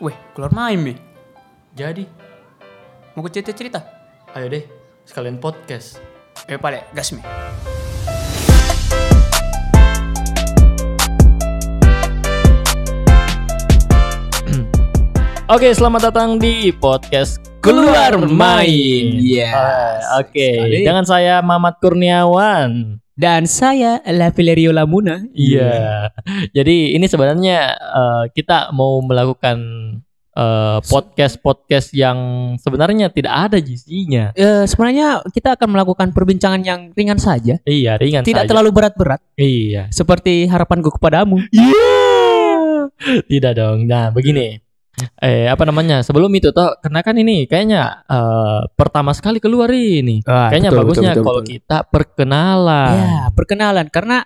Weh, keluar main mi. Jadi, Mau ke cerita-cerita? ayo deh, sekalian podcast. Eh, pale, gas mi. Oke, selamat datang di podcast Keluar Main. Yes. Oke, Sekali. dengan saya Mamat Kurniawan. Dan saya La Valerio Lamuna. Iya. Jadi ini sebenarnya eh, kita mau melakukan eh, podcast-podcast yang sebenarnya tidak ada isinya. Eh, sebenarnya kita akan melakukan perbincangan yang ringan saja, Iya, ringan tidak saja. terlalu berat-berat, Iya. seperti harapanku kepadamu. Tidak dong. Nah, begini. Eh, apa namanya? Sebelum itu toh, karena kan ini kayaknya eh, pertama sekali keluar ini. Ah, Kayaknya betul, bagusnya betul, betul, kalau betul. kita perkenalan. Ya, perkenalan karena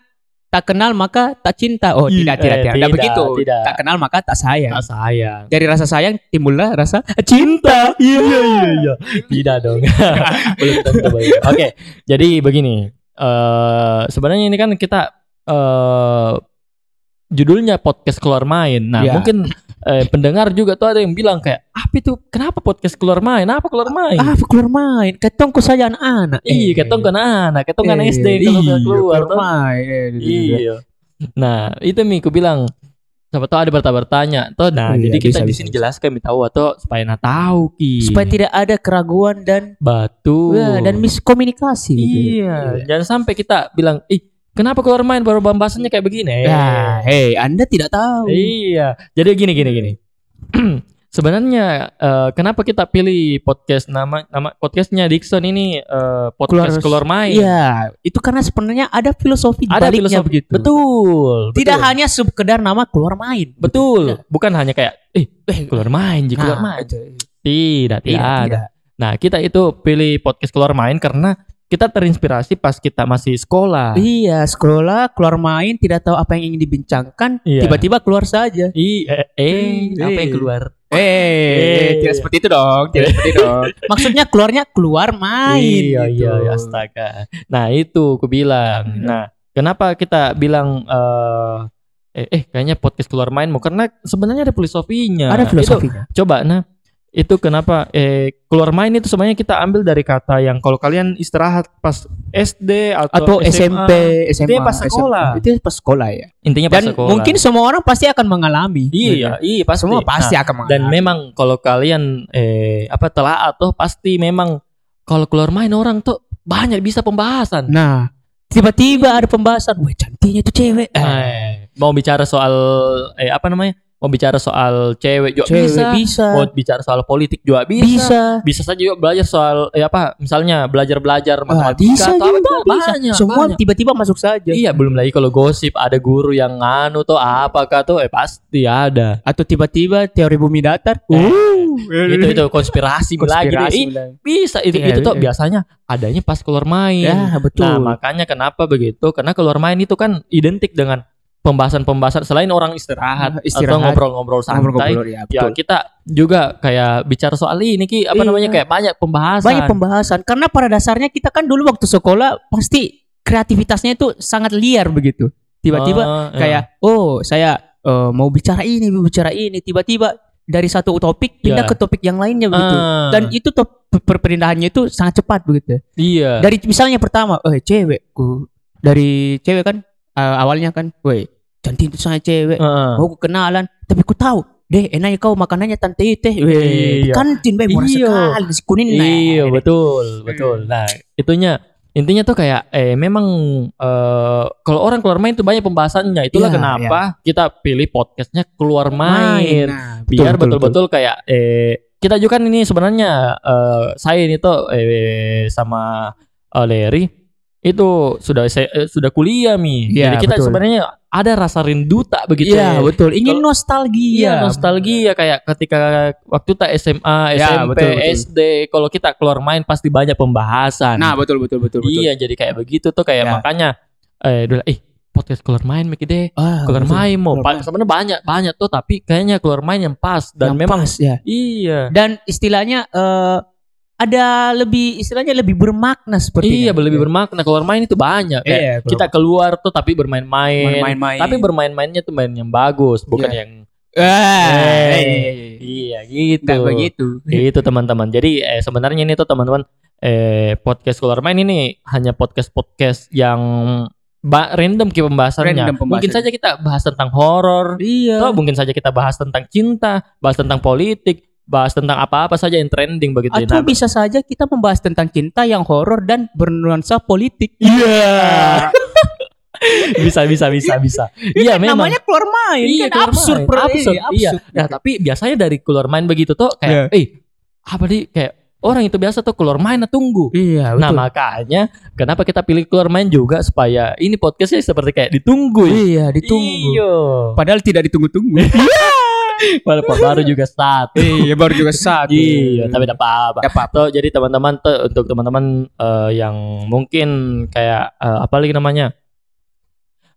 tak kenal maka tak cinta. Oh, Ih, tidak, tidak, eh, tidak, tidak, begitu. tidak. Tak kenal maka tak sayang. Tak sayang. Dari rasa sayang timbullah rasa cinta. Iya iya iya. Tidak dong. Belum tentu. Oke, jadi begini. eh sebenarnya ini kan kita eh judulnya podcast keluar main. Nah, Ya. mungkin eh, pendengar juga tuh ada yang bilang kayak, "Apa itu? Kenapa podcast keluar main? Apa keluar main?" Ah, keluar main. Ketong ku saya anak-anak. Iya, ketong kan anak, ketong kan Eh, SD kalau iya, keluar tuh. main. Eh, Iya. Nah, itu Mi, ku bilang siapa tahu ada bertanya-bertanya. Toh, nah, iya, jadi kita bisa, di sini jelaskan tahu atau supaya na tahu ki. Supaya tidak ada keraguan dan batu. Dan miskomunikasi. gitu. Iya, jangan sampai kita bilang, "Ih, kenapa keluar main baru pembahasannya kayak begini?" Ya, hei, Anda tidak tahu. Iya. Jadi gini gini gini. Sebenarnya eh, kenapa kita pilih podcast nama nama podcastnya Dixon ini eh, podcast keluar, main? Iya, itu karena sebenarnya ada filosofi di Ada baliknya filosofi begitu. Betul. Tidak betul. hanya sekedar nama keluar main. betul. Bukan hanya kayak, "Eh, eh keluar main, keluar Nah, main." itu. Tidak, tidak, Tidak, tidak. Nah, kita itu pilih podcast keluar main karena kita terinspirasi pas kita masih sekolah. Iya, sekolah keluar main tidak tahu apa yang ingin dibincangkan, Iya. tiba-tiba keluar saja. Iya, eh, eh, apa yang Eh. keluar? Eh, Eh. tidak seperti itu dong, tidak seperti itu dong. Maksudnya keluarnya keluar main. Iya, gitu. iya, iya, astaga. Nah, itu aku bilang. Hmm. Nah, kenapa kita bilang eh eh, eh kayaknya podcast keluar main mau karena sebenarnya ada filosofinya. Ada Itu, filosofinya. coba nah itu kenapa eh keluar main itu sebenarnya kita ambil dari kata yang kalau kalian istirahat pas SD Atau atau, SMP, SMA, Itu pas sekolah. SMA. Itu pas sekolah ya. intinya pas Dan sekolah. mungkin semua orang pasti akan mengalami. iya, iya pasti. Semua pasti Nah, akan mengalami. dan memang kalau kalian eh apa telah atau pasti memang kalau keluar main orang tuh banyak bisa pembahasan. Nah, tiba-tiba ada pembahasan, wah cantiknya itu cewek. Eh, Eh, mau bicara soal eh apa namanya? Mau bicara soal cewek juga cewek bisa. bisa. Mau bicara soal politik juga bisa. Bisa. Bisa saja juga belajar soal eh apa? Misalnya belajar-belajar Wah, matematika bisa atau apa bisa. banyak, Semua tiba-tiba masuk saja. Iya, belum lagi kalau gosip ada guru yang nganu tuh apakah tuh eh pasti ada. Atau tiba-tiba teori bumi datar. Eh, Uh, itu itu konspirasi, lagi konspirasi. Bilang. bisa itu Iya, itu tuh iya. biasanya adanya pas keluar main. Ya, betul. Nah, makanya kenapa begitu? Karena keluar main itu kan identik dengan pembahasan-pembahasan selain orang istirahat, Ah, istirahat. atau ngobrol-ngobrol santai. Ngobrol-ngobrol, ya, Ya, betul. kita juga kayak bicara soal ini ki apa Iya. namanya kayak banyak pembahasan. Banyak pembahasan karena pada dasarnya kita kan dulu waktu sekolah pasti kreativitasnya itu sangat liar begitu. Tiba-tiba iya. kayak oh saya eh, mau bicara ini, mau bicara ini, tiba-tiba dari satu topik pindah Ya. ke topik yang lainnya begitu. Ah, Dan itu top, perpindahannya itu sangat cepat begitu. iya. Dari misalnya pertama, eh cewek, dari cewek kan eh, awalnya kan, weh cantik itu sangat cewek, Heeh. mau kenalan, tapi ku tahu deh enaknya kau makanannya tante teh, Iya. kantin bae murah Iya. sekali nasi kuning nah. Iya betul betul. Nah itunya intinya tuh kayak eh memang eh kalau orang keluar main tuh banyak pembahasannya. Itulah Iya, kenapa kita pilih podcastnya keluar main. Nah, Biar betul-betul kayak eh kita juga kan ini sebenarnya eh saya ini tuh eh sama eh, Larry itu sudah se- eh, sudah kuliah mi. Iya, Jadi kita betul. sebenarnya ada rasa rindu tak begitu. Iya ya. betul. Ingin Kalau- nostalgia. Iya nostalgia kayak ketika waktu tak SMA, Ya, SMP, betul, betul. SD kalau kita keluar main pasti banyak pembahasan. Nah betul betul betul betul. iya jadi kayak begitu tuh kayak Ya. makanya eh dulu eh podcast keluar main Miki deh. Ah, Keluar betul. main mau Pa- sebenarnya banyak banyak tuh tapi kayaknya keluar main yang pas dan Yang memang pas, ya. iya. Dan istilahnya eh, ada lebih istilahnya lebih bermakna seperti Iya, lebih bermakna keluar main itu banyak. Kayak Iya, kita keluar tuh tapi bermain-main. Main-main. Tapi bermain-mainnya tuh main yang bagus, bukan Iya. yang Ah, Eh, eh, Iya gitu. Nggak begitu. Itu teman-teman. Jadi eh, sebenarnya ini tuh teman-teman eh podcast keluar main ini hanya podcast-podcast yang ba- random ke pembahasannya. Random pembahasan. Mungkin saja kita bahas tentang horor, Iya. atau mungkin saja kita bahas tentang cinta, bahas tentang politik, bahas tentang apa-apa saja yang trending begitu. Atau Nah, bisa saja kita membahas tentang cinta yang horor dan bernuansa politik. Iya. bisa bisa bisa bisa. Iya memang. Namanya keluar main. Iya, kan keluar absurd, main. bro. Absurd, Iya, iya. absurd. Nah, tapi biasanya dari keluar main begitu tuh kayak, eh apa nih kayak orang itu biasa tuh keluar main nah tunggu. Iya, Nah betul. makanya kenapa kita pilih keluar main juga supaya ini podcastnya seperti kayak ditunggu ya. Iya, ditunggu. Iya. Padahal tidak ditunggu-tunggu. Walaupun baru juga satu. iya, baru juga satu. Iya, tapi tidak apa-apa. Tidak apa-apa. Tuh, jadi teman-teman tuh untuk teman-teman eh, yang mungkin kayak eh, apa lagi namanya?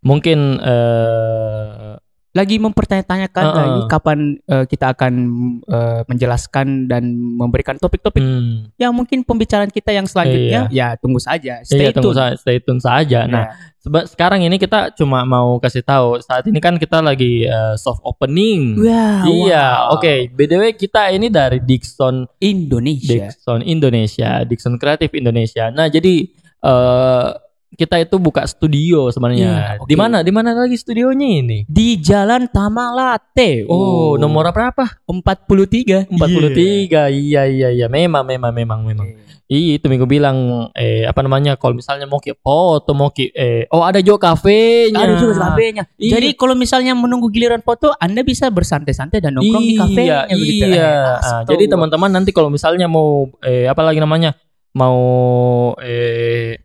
Mungkin eh Lagi mempertanya-tanyakan Heeh. lagi kapan eh, kita akan eh, menjelaskan dan memberikan topik-topik hmm, yang mungkin pembicaraan kita yang selanjutnya ya tunggu saja. iya, Stay tunggu tune. sa- stay tune saja. Nah, Nah, seba- sekarang ini kita cuma mau kasih tahu saat ini kan kita lagi eh, soft opening. Wah, Iya, wow. oke. BTW kita ini dari Dixon Indonesia. Dixon Indonesia, Dixon Kreatif Indonesia. Nah, jadi eh kita itu buka studio Iya, sebenarnya. oke. Di mana? Di mana lagi studionya ini? Di Jalan Tamalate. Oh, nomor berapa? 43. 43. Iya, iya, iya. Memang, memang, memang, memang. Iya, itu minggu bilang eh apa namanya? Kalau misalnya mau ke foto, mau ke eh oh ada juga kafenya. Ada juga kafenya. Iya. Jadi kalau misalnya menunggu giliran foto, Anda bisa bersantai-santai dan nongkrong di kafenya iya, begitu. Iya. Eh, Ah, astaga. jadi teman-teman nanti kalau misalnya mau eh apa lagi namanya? Mau eh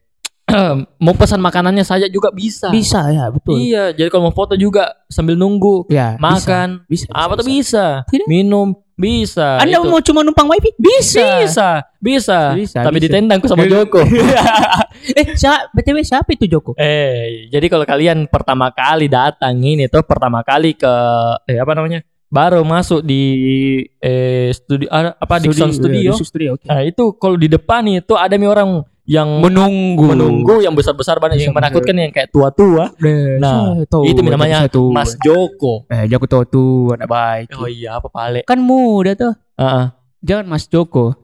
mau pesan makanannya saja juga bisa. bisa ya, betul. Iya, jadi kalau mau foto juga sambil nunggu, Ya, makan, bisa. bisa, apa tuh bisa. bisa. Minum bisa. Anda Itu. mau cuma numpang wifi? Bisa. bisa, bisa. Bisa, Tapi bisa. ditendang ku sama Joko. eh, siapa, BTW siapa itu Joko? eh, jadi kalau kalian pertama kali datang ini tuh pertama kali ke eh apa namanya? Baru masuk di eh studio ah, apa Dixon Studio. Dixon Studio, oke. Nah, itu kalau di depan itu ada nih orang yang Menunggu. menunggu yang besar-besar banyak yang Besar-besar. menakutkan yang kayak tua-tua. Nah, Saya tahu, itu namanya. Mas Joko. Eh, Joko tahu tuh anak baik. Oh iya, apa pale? Kan muda tuh. Heeh. Jangan Mas Joko.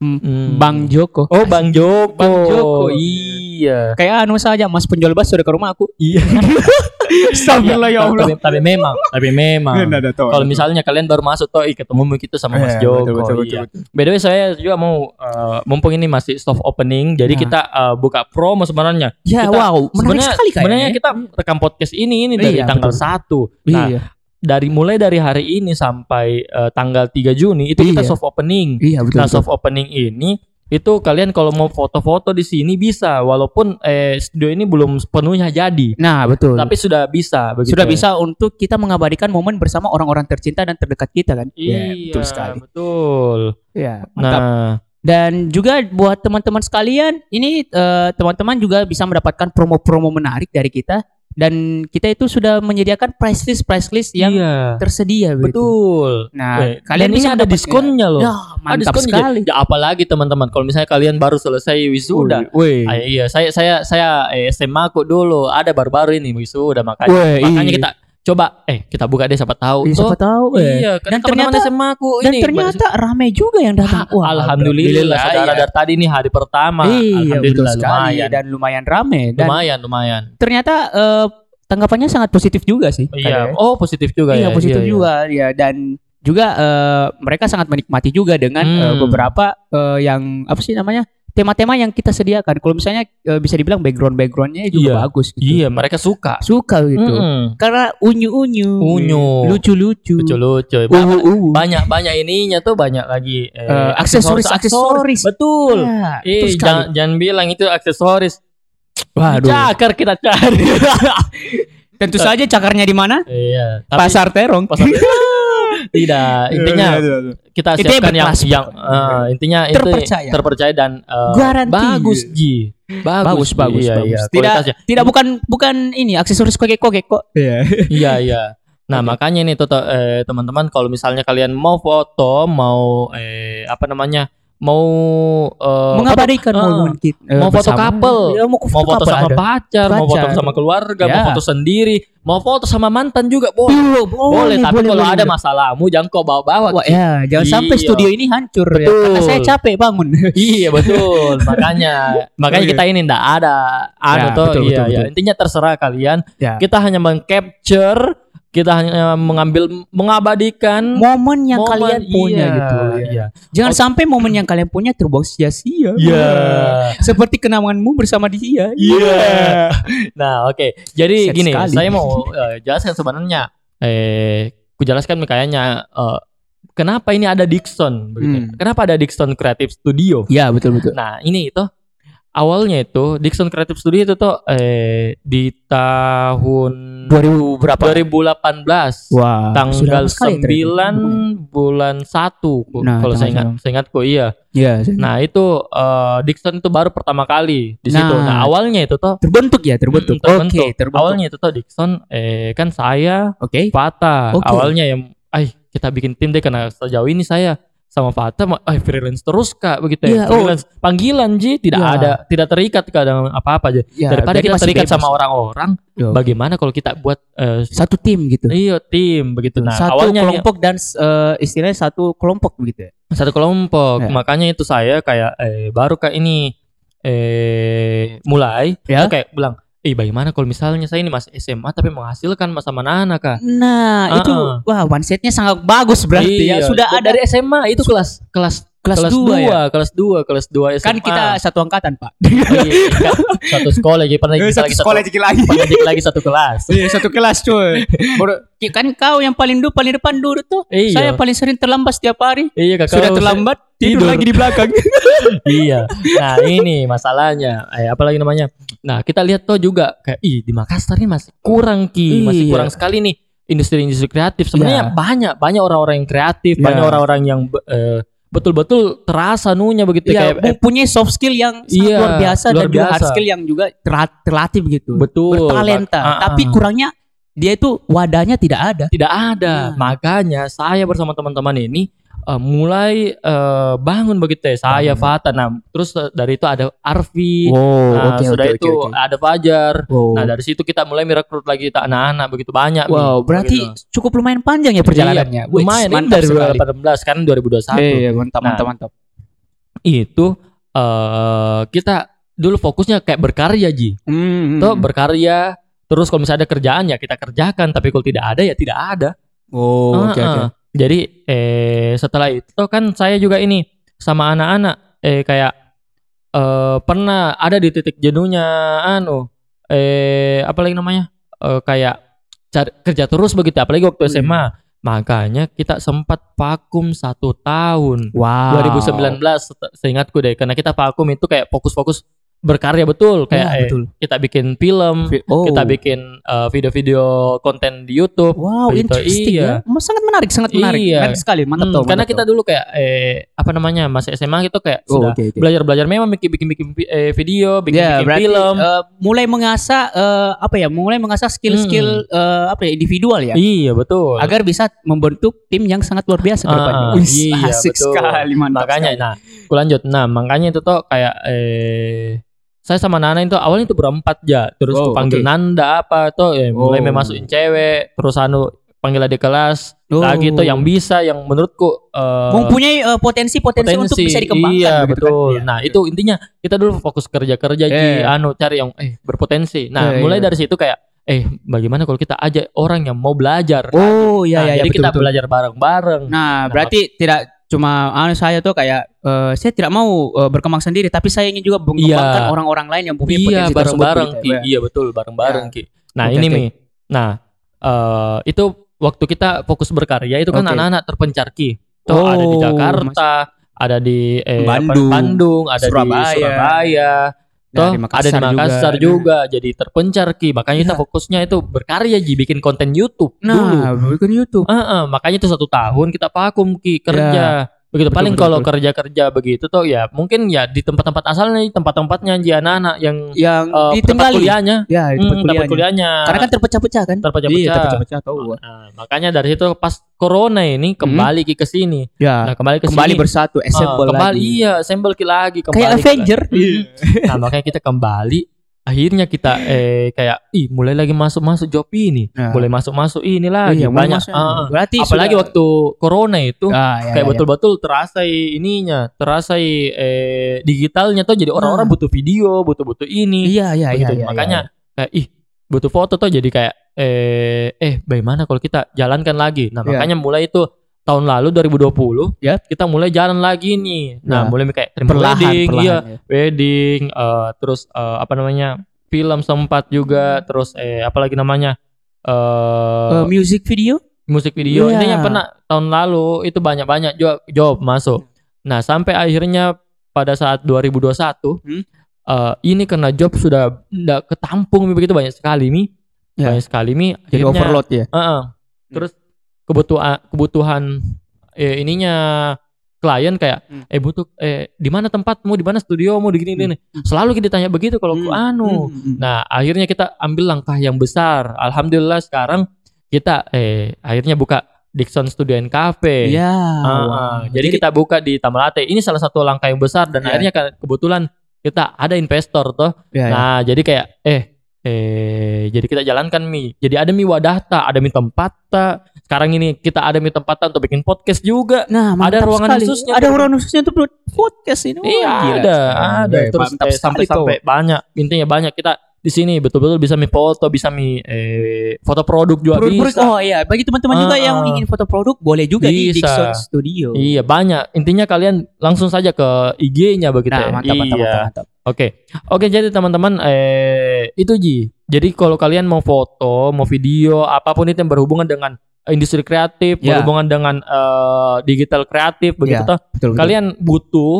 Hmm, Hmm. Bang Joko. Oh, Bang Joko. Bang Joko. Iya. Kayak anu saja Mas penjual bakso udah ke rumah aku. Iya. Astagfirullah ya Allah. Tapi, tapi memang, tapi memang. Kalau misalnya kalian baru masuk ih, ketemu gitu sama Mas Eh, Joko. betul, betul, betul, iya. betul. By the way saya juga mau eh, mumpung ini masih soft opening, jadi Nah. kita eh, buka promo sebenarnya. Ya, Kita- wow, menarik Sebenarnya sekali kayaknya. sebenarnya kita rekam podcast ini ini dari Iya, tanggal betul. 1. Nah, iya. Dari mulai dari hari ini sampai eh, tanggal 3 Juni itu kita Iya. soft opening. Iya, betul. Nah, betul. soft opening ini itu kalian kalau mau foto-foto di sini bisa walaupun eh, studio ini belum sepenuhnya jadi. Nah, betul. Tapi sudah bisa begitu. sudah bisa untuk kita mengabadikan momen bersama orang-orang tercinta dan terdekat kita kan. Iya, Ya, betul sekali. Betul. Ya, mantap. Nah, Dan juga buat teman-teman sekalian, ini eh, teman-teman juga bisa mendapatkan promo-promo menarik dari kita dan kita itu sudah menyediakan price list price list yang iya. tersedia begitu. Betul. Nah, Eh, kalian ini ada diskonnya loh. Ya, Ada mantap diskonnya. sekali. Ya, apalagi teman-teman kalau misalnya kalian baru selesai wisuda. Wih. Ah, iya, saya saya saya eh, SMA kok dulu ada baru-baru ini wisuda makanya. Wih, makanya iya. kita coba eh kita buka deh siapa tahu. Iya, siapa Toh, tahu. eh. Iya, Dan dan ternyata- SMA aku Dan ini ternyata ramai juga yang datang. Ah, Alhamdulillah, saudara dari tadi ini hari pertama. Iya, betul Alhamdulillah sekali lumayan. dan lumayan ramai dan lumayan, lumayan. ternyata eh, tanggapannya sangat positif juga sih. Iya. Kayaknya. Oh, positif juga Iya ya. positif Iya, iya. juga ya dan juga eh, mereka sangat menikmati juga dengan Hmm. eh, beberapa eh, yang apa sih namanya tema-tema yang kita sediakan. Kalau misalnya eh, bisa dibilang background backgroundnya juga Iya. bagus. Gitu. Iya, mereka suka. Suka gitu. Mm-mm. Karena unyu-unyu, Unyu. lucu-lucu, Lucu-lucu. uwu-uwu. Banyak banyak ininya tuh banyak lagi eh, Eh, aksesoris- aksesoris. Betul. Ya, Eh, jangan, jangan bilang itu aksesoris. Waduh. Cakar kita cari. Tentu saja cakarnya di mana? iya, Pasar Terong. pasar tidak. Intinya kita Intinya siapkan yang yang eh, intinya Terpercaya. itu terpercaya dan Garanti. bagus Ji. Bagus, bagus, iya, bagus. Iya, Tidak, kualitasnya. tidak bukan bukan ini aksesoris kogek-kogek kok. Iya iya. Nah makanya nih tuh eh, teman-teman kalau misalnya kalian mau foto, mau eh, apa namanya, mau eh, Mengabadikan foto- momen eh, kita. eh, mau foto couple, Ya, mau, mau foto sama ada. pacar, mau foto Pacar. sama keluarga, mau Ya. foto sendiri, mau foto sama mantan juga boleh. Iya, Boleh, tapi kalau ada masalahmu jangan kau bawa-bawa. Wah, ya, jangan sampai Iya. studio ini hancur ya. Betul. Karena saya capek bangun. iya betul, makanya makanya kita ini ndak ada anu Ya, tuh betul, iya betul, ya betul. intinya terserah kalian. Ya. Kita hanya mengcapture, kita hanya mengambil mengabadikan Momen yang momen, kalian punya iya, gitu. ya. Iya. Jangan sampai momen yang kalian punya terbuang sia-sia. Iya. Seperti kenanganmu bersama dia. Iya. Nah, oke. Jadi Sad gini, sekali. saya mau eh, jelaskan sebenarnya eh ku jelaskan kayaknya eh, kenapa ini ada Dixon begitu. Hmm. Kenapa ada Dixon Creative Studio? Iya, betul betul. Nah, ini itu awalnya itu Dixon Creative Studio itu tuh eh di tahun 2000 berapa? 2018 Wah, tanggal sudah lama sekali ternyata. 9 bulan 1 Nah, kalau saya ingat saya ingatku iya. Iya, Nah, itu eh, Dixon itu baru pertama kali di situ. Nah. Nah, awalnya itu tuh terbentuk ya, terbentuk. Mm, terbentuk. Oke, terbentuk. Awalnya itu tuh Dixon eh kan saya Oke. Fata. Oke. Awalnya yang ay kita bikin tim deh karena sejauh ini saya sama Fata ay freelance terus Kak begitu ya. Oh. freelance panggilan Ji tidak Iya. ada tidak terikat ke dengan apa-apa aja. Ya, Daripada kita terikat bebas. sama orang-orang, Yo. bagaimana kalau kita buat eh, satu tim gitu. iya tim begitu. Nah, satu awalnya kelompok dan eh, istilahnya satu kelompok begitu ya. satu kelompok. Ya. Makanya itu saya kayak eh baru kayak ini eh mulai Ya. kayak bilang, "Eh, bagaimana kalau misalnya saya ini masih SMA tapi menghasilkan sama anak-anak, Kak?" Nah, itu Ah, wah mindsetnya sangat bagus berarti ya. Iya. Sudah Dan ada dari SMA itu kelas kelas kelas kelas 2 ya. 2, kelas 2, kelas 2 SMA. Kan kita satu angkatan, Pak. Oh, iya, kan satu sekolah jadi pernah kita lagi satu, dikit lagi. pernah lagi satu kelas. Iya, satu kelas cuy. Baru- kan kau yang paling dulu paling depan dulu tuh. Iya. Saya paling sering terlambat setiap hari. Iya, kakak. Sudah terlambat tidur, tidur. lagi di belakang. iya. Nah, ini masalahnya. Eh, apa lagi namanya? Nah, kita lihat tuh juga kayak ih di Makassar ini masih kurang ki, masih Iya. kurang sekali nih industri-industri kreatif. Sebenarnya Iya. banyak banyak orang-orang yang kreatif, Iya. banyak orang-orang yang eh, betul-betul terasa nunya begitu Iya, kayak eh, punya soft skill yang Iya, luar biasa luar dan juga hard biasa. skill yang juga terlat- terlatih begitu. betul Bertalenta. Mak- ah, Tapi kurangnya dia itu wadahnya tidak ada. tidak ada. Nah. Makanya saya bersama teman-teman ini eh, mulai eh, bangun begitu ya. Saya Bangun. Fata. Nah, terus eh, dari itu ada Arfi. Oh, nah, sudah itu ada Fajar. Wow. Nah, dari situ kita mulai merekrut lagi kita anak-anak begitu banyak. wow, nih, berarti begitu. cukup lumayan panjang ya perjalanannya. Iya, lumayan mantap dari sekali. 2018 kan 2021. Iya, mantap, Nah, mantap, mantap. Itu eh kita dulu fokusnya kayak berkarya Ji. Hmm, Tuh hmm. berkarya terus kalau misalnya ada kerjaan ya kita kerjakan tapi kalau tidak ada ya tidak ada. Oh, oke, Heeh. oke. Jadi eh setelah itu kan saya juga ini sama anak-anak eh kayak eh pernah ada di titik jenuhnya anu eh apa lagi namanya Eh kayak cari kerja terus begitu apalagi waktu Hmm. SMA makanya kita sempat vakum satu tahun Wow. 2019 set- seingatku deh karena kita vakum itu kayak fokus-fokus berkarya betul kayak Iya, eh, betul. kita bikin film Oh. kita bikin eh, video-video konten di YouTube Wow, Begitu, interesting iya. ya. Sangat menarik, sangat menarik. Iya. Menarik sekali, mantap Hmm, tuh. karena mantap kita dulu kayak eh apa namanya masih SMA gitu kayak Oh, sudah oke, oke. belajar belajar memang bikin bikin bikin eh, video bikin Ya, bikin berarti film eh, mulai mengasah eh, apa ya? Mulai mengasah skill-skill eh, apa ya? Individual ya. iya betul Agar bisa membentuk tim yang sangat luar biasa ke Ah, depannya. ah, iya, asik betul. sekali, mantap. makanya sekali. nah aku lanjut nah makanya itu tuh kayak eh saya sama Nana itu awalnya itu berempat ya terus Oh, panggil oke. Nanda apa tuh eh, mulai Oh. memasukin cewek terus anu panggil adik kelas Oh. lagi tuh yang bisa yang menurutku eh, mempunyai eh, potensi-potensi untuk bisa dikembangkan. Iya, begitu kan? betul. Iya. Nah, itu intinya kita dulu fokus kerja-kerja Ji, Eh. anu cari yang eh berpotensi. Nah, Eh, mulai iya. dari situ kayak eh bagaimana kalau kita ajak orang yang mau belajar. Oh, iya Nah, iya, iya, jadi betul, kita betul. belajar bareng-bareng. Nah, berarti tidak cuma anu saya tuh kayak eh, saya tidak mau eh, berkembang sendiri tapi saya ingin juga mengembangkan Iya. orang-orang lain yang punya iya, potensi bareng-bareng begitu ya. Iya, betul, bareng-bareng Ki. Nah, Oke, ini oke. Mi. Nah, eh itu waktu kita fokus berkarya itu kan Oke. anak-anak terpencar Ki. Tuh ada di Oh, Jakarta, ada di eh, apa, Bandung, Bandung, ada Surabaya. di Surabaya. Nah, Toh di ada di Makassar juga, Nah. jadi terpencar ki. Makanya kita fokusnya itu berkarya ji bikin konten YouTube dulu. Nah, bikin YouTube. Heeh, makanya itu satu tahun kita vakum ki kerja begitu Betul, paling betul, kalau betul. kerja-kerja begitu tuh ya mungkin ya di tempat-tempat asalnya tempat-tempatnya di anak-anak yang Yang eh, tempat ditinggali. kuliahnya Ya, di tempat Hmm, tempat kuliahnya. kuliahnya Karena kan terpecah-pecah kan? terpecah-pecah. Iya, terpecah-pecah tahu. Nah, makanya dari situ pas corona ini kembali ke sini Ya, nah kembali ke Hmm. kembali sini bersatu, Ah, assemble kembali lagi. iya assemble lagi kembali Kayak Avenger. lagi. nah makanya kita kembali akhirnya kita eh kayak ih mulai lagi masuk masuk job ini Nah. mulai masuk masuk ini lagi Iya, banyak ah, ah. Berarti apalagi sudah- waktu corona itu Ah, ya, kayak ya, ya. betul-betul terasa ininya terasa eh digitalnya tuh jadi orang-orang Nah. butuh video butuh-butuh ini Iya, iya, iya. begitu. iya, makanya iya. kayak ih butuh foto tuh jadi kayak eh eh bagaimana kalau kita jalankan lagi nah Iya. makanya mulai itu tahun lalu 2020 Ya. kita mulai jalan lagi nih nah Ya. mulai kayak perlahan, wedding perlahan. iya ya. wedding eh, terus eh, apa namanya film sempat juga terus eh apalagi namanya eh Eh, music video? musik video Iya. intinya pernah tahun lalu itu banyak-banyak job, job masuk. Nah, sampai akhirnya pada saat 2021 Hmm. eh, ini karena job sudah tidak ketampung begitu banyak sekali nih. Ya. Banyak sekali nih Jadi akhirnya overload ya. Heeh. Terus kebutuhan kebutuhan eh, ininya klien kayak Hmm. eh butuh eh di mana tempatmu, di mana studiomu, di gini gini. Selalu kita ditanya begitu kalau Hmm. anu. Hmm, hmm, Nah, akhirnya kita ambil langkah yang besar. Alhamdulillah sekarang kita eh akhirnya buka Dixon Studio and Cafe. Iya. Ah, wah. ah. jadi, kita buka di Tamalate. Ini salah satu langkah yang besar dan Iya. akhirnya kebetulan kita ada investor toh. Iya, iya. Nah, jadi kayak eh eh jadi kita jalankan mi. Jadi ada mi wadah ta, ada mi tempat ta. Sekarang ini kita ada mi tempat ta untuk bikin podcast juga. Nah, mantap ruangan sekali. khususnya Ada ruangan khususnya untuk buat podcast ini. Iya gila ada, ada. Eh, Terus mantap eh, sekali sampai-sampai banyak. Intinya banyak kita di sini betul-betul bisa mi foto, bisa mi eh, foto produk juga Produk- bisa. Oh iya, bagi teman-teman juga Ah, yang ingin foto produk boleh juga di Bisa. Dixon Studio. Iya banyak. Intinya kalian langsung saja ke IG-nya begitu. Nah, ya. mantap, mantap, iya. mantap, mantap. Oke, oke. Jadi teman-teman, eh itu Ji. Jadi kalau kalian mau foto, mau video, apa pun itu yang berhubungan dengan industri kreatif, Ya. berhubungan dengan eh, digital kreatif, begitu Ya, toh. Betul, betul. Kalian butuh,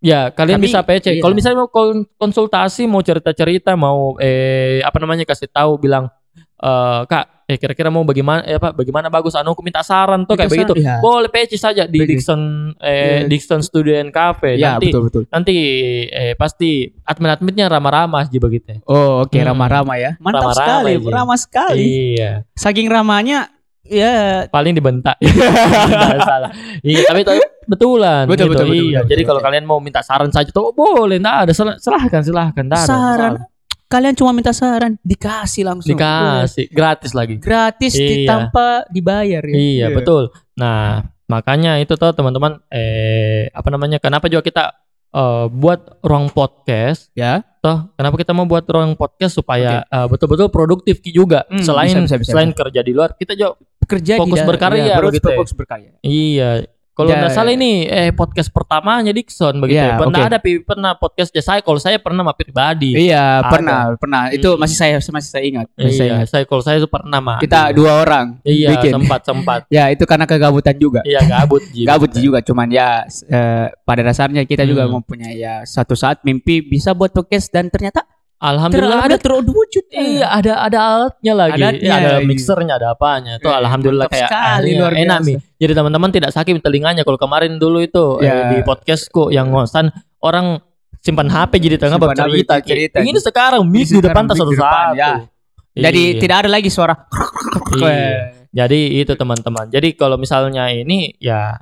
ya kalian Kami- bisa PC. iya. Kalau misalnya mau kon- konsultasi, mau cerita-cerita, mau eh apa namanya kasih tahu, bilang eh kak, eh kira-kira mau bagaimana, eh apa, bagaimana bagus? Anu, aku minta saran tuh kayak begitu. iya. Boleh PC saja di. Dixon, eh Dixon Studio and Cafe. Ya, nanti betul, betul. nanti eh pasti admin-adminnya ramah-ramah aja begitu. Oh, oke, Hmm. ramah-ramah ya. Mantap Ramah-ramah sekali, aja. ramah sekali. Iya, Saking ramahnya ya paling dibentak. Salah. Iya, tapi itu betulan. Betul, gitu. betul, betul, Iya, betul, jadi betul, kalau betul. kalian mau minta saran saja tuh boleh, nggak ada Sil- silahkan silahkan. ada saran. Kalian cuma minta saran, dikasih langsung. Dikasih gratis lagi. Gratis Iya. tanpa dibayar ya. Iya, betul. Nah, makanya itu tuh teman-teman eh apa namanya? Kenapa juga kita eh, buat ruang podcast? Ya. Toh, kenapa kita mau buat ruang podcast supaya eh, betul-betul produktif juga. Hmm, selain bisa, bisa, bisa, selain kerja di luar, kita juga Bekerja Fokus di dalam- berkarya ya, begitu ya. fokus berkarya. Iya. Kalau Ya, nggak salah ya. ini eh podcast pertamanya Dixon begitu. Ya, ya. Pernah oke. ada pernah podcast ya saya kalau saya pernah mah pribadi. Iya, Ada. pernah, pernah. Itu Hmm. masih saya masih saya ingat. Masih saya Iya, ingat. saya kalau saya itu pernah mah. Kita dua orang Iya, bikin. sempat sempat. Ya, itu karena kegabutan juga. Iya, gabut Ji. Gabut juga cuman ya eh, pada dasarnya kita juga Hmm. mempunyai ya suatu saat mimpi bisa buat podcast dan ternyata Alhamdulillah ada terwujud. Iya, ada ada alatnya lagi. Alatnya, Iya, ada iya. mixernya, ada apanya. Tuh Eh, alhamdulillah kayak sekali, ah, iya, luar enak biasa. nih. Jadi teman-teman tidak sakit telinganya kalau kemarin dulu itu eh, Ya. di podcastku yang ngosan orang simpan HP jadi tengah baru HP, cerita. cerita. Ini sekarang mic di depan tas di satu-satu. ya. Jadi Iya. tidak ada lagi suara. Iya. Jadi itu teman-teman. Jadi kalau misalnya ini ya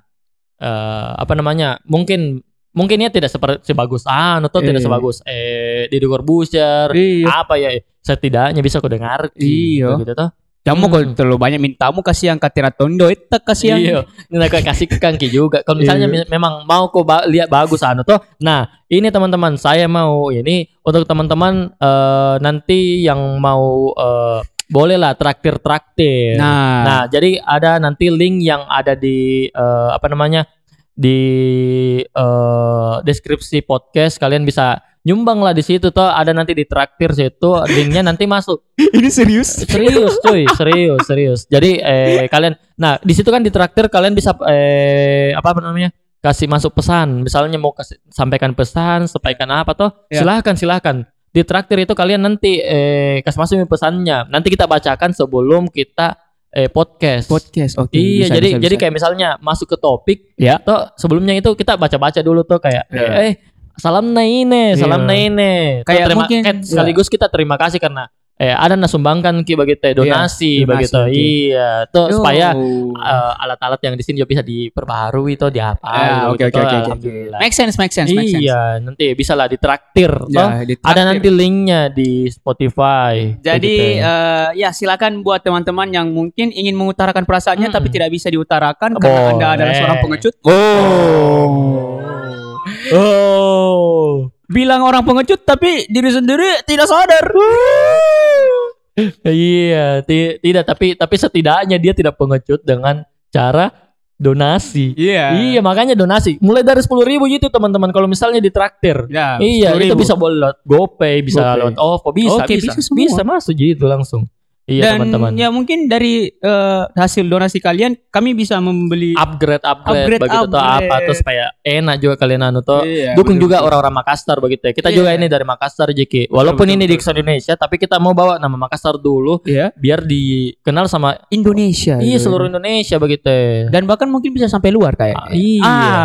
eh, apa namanya? Mungkin mungkinnya tidak seperti sebagus anu atau tidak Iya. sebagus eh Deddy Corbuzier. Iya. Apa ya? Setidaknya bisa aku dengar. Iya. Gitu toh. Kamu Hmm. kalau terlalu banyak mintamu kasih yang katira tondo itu kasih yang Iya, aku kasih ke Kangki juga. Kalau misalnya Iya. memang mau kok ba- lihat bagus anu tuh. Nah, ini teman-teman, saya mau ini untuk teman-teman eh, nanti yang mau eh, boleh lah traktir-traktir. Nah, Nah, jadi ada nanti link yang ada di eh, apa namanya di eh, deskripsi podcast kalian bisa nyumbang lah di situ tuh ada nanti di traktir situ linknya nanti masuk. Ini serius. serius cuy. Serius serius. Jadi eh kalian nah di situ kan di traktir kalian bisa eh apa namanya kasih masuk pesan. Misalnya mau kasih sampaikan pesan sampaikan apa tuh Ya. silahkan silahkan. Di traktir itu kalian nanti eh kasih masuk pesannya. Nanti kita bacakan sebelum kita eh podcast. Podcast. Oke. Iya, bisa, jadi bisa, jadi bisa. kayak misalnya masuk ke topik, Ya. toh sebelumnya itu kita baca-baca dulu tuh kayak Iya. eh salam naine, salam Iya. naine. Kayak terima, mungkin- eh, sekaligus kita terima kasih karena eh ada nasumbangkan ki begitu donasi Iya, begitu. donasi, oke. Iya, tuh Yo. supaya eh, alat-alat yang di sini juga bisa diperbaharui tuh diapa. Ah, oke, oke, oke, oke. Make sense, make sense, make sense. Iya, nanti bisa lah ditraktir. toh. Ya, Ada nanti linknya di Spotify. Jadi eh, ya silakan buat teman-teman yang mungkin ingin mengutarakan perasaannya Mm-mm. tapi tidak bisa diutarakan karena Anda adalah Boleh. seorang pengecut. Oh. Oh. Bilang orang pengecut tapi diri sendiri tidak sadar. Iya, ti- tidak tapi tapi setidaknya dia tidak pengecut dengan cara donasi. Iya. Iya, makanya donasi. Mulai dari sepuluh ribu gitu teman-teman. Kalau misalnya ditraktir. Ya, iya, 10.000. itu bisa boleh lewat GoPay, bisa GoPay. lewat OVO, bisa, bisa, bisa semua. bisa masuk gitu langsung. Iya, teman-teman. ya mungkin dari eh, hasil donasi kalian kami bisa membeli upgrade upgrade, Upgrade, begitu tuh apa upgrade. tuh supaya enak juga kalian anu tuh Iya, dukung betul, juga betul. orang-orang Makassar begitu ya kita juga Iya. ini dari Makassar Jeki walaupun betul, ini betul. di Indonesia tapi kita mau bawa nama Makassar dulu Iya. biar dikenal sama Indonesia. iya gitu. seluruh Indonesia begitu Dan bahkan mungkin bisa sampai luar kayak. Ah, iya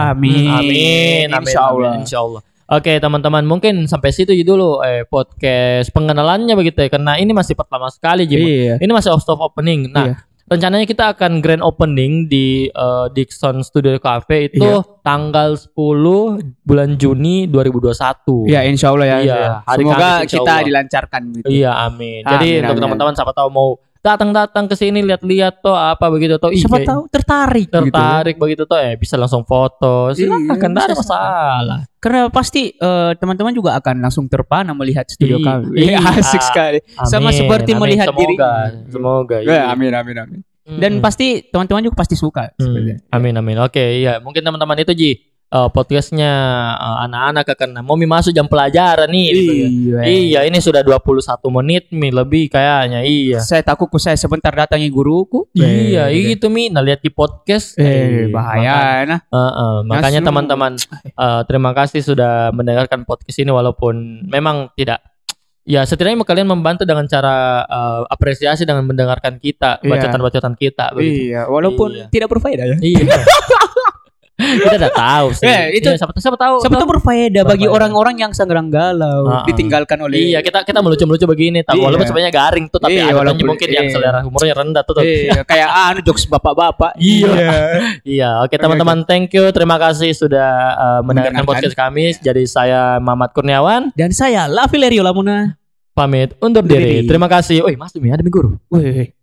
Amin. Amin amin Insya Allah. amin, insya Allah Oke teman-teman mungkin sampai situ dulu eh, podcast pengenalannya begitu ya karena ini masih pertama sekali Jim. Iya. Ini masih soft opening. Nah, Iya. rencananya kita akan grand opening di eh, Dixon Studio Cafe itu Iya. tanggal 10 bulan Juni 2021. Ya, insya Allah ya. Iya, hari Semoga Kamis, insya kita Allah. dilancarkan gitu. Iya, amin. Jadi Amin, untuk teman-teman siapa tahu mau datang-datang ke sini lihat-lihat tuh apa begitu tuh ih, Siapa kayak tahu tertarik. gitu. tertarik begitu tuh eh bisa langsung foto. Silakan, Iya, enggak ada masalah. Karena pasti eh, teman-teman juga akan langsung terpana melihat studio kami. Iya. asik sekali. Sama Amin, seperti amin. melihat semoga, diri. Semoga. Ya, iya. amin amin amin. Dan Mm-mm. pasti teman-teman juga pasti suka. Hmm, sebenarnya. Amin amin. Oke, iya. Mungkin teman-teman itu Ji eh, podcastnya eh, anak-anak karena mau masuk jam pelajaran nih. gitu ya. Iya. Iya, ini sudah 21 menit mi lebih kayaknya. Iya. Saya takut ku saya sebentar datangi guruku. Iya, Eh, itu mi. Nah, lihat di podcast. Eh, bahaya nah. Maka- eh, eh, makanya Langsung. teman-teman eh, terima kasih sudah mendengarkan podcast ini walaupun memang tidak Ya setidaknya kalian membantu dengan cara eh, apresiasi dengan mendengarkan kita, Iya. bacotan-bacotan kita begitu. Iya, walaupun Iya. tidak berfaedah ya. Iya. kita udah tahu sih. Eh, itu- Iya, siapa, siapa tahu. Siapa tahu berfaedah bagi orang-orang yang sedang galau, Ah, ditinggalkan oleh Iya, kita kita melucu-melucu begini, tapi Iya. walaupun sebenarnya garing tuh, tapi Iya, ada walaupun- mungkin yang iya. selera humornya rendah tuh. tuh. Iya, kayak anu jokes bapak-bapak. Iya. Iya, oke teman-teman, thank you, terima kasih sudah uh, mendengarkan podcast kami. Jadi saya Mamat Kurniawan Dan saya Lavilerio Lamuna. pamit undur diri. diri. Terima kasih. Wih, Mas Demi ada minggu. Wih,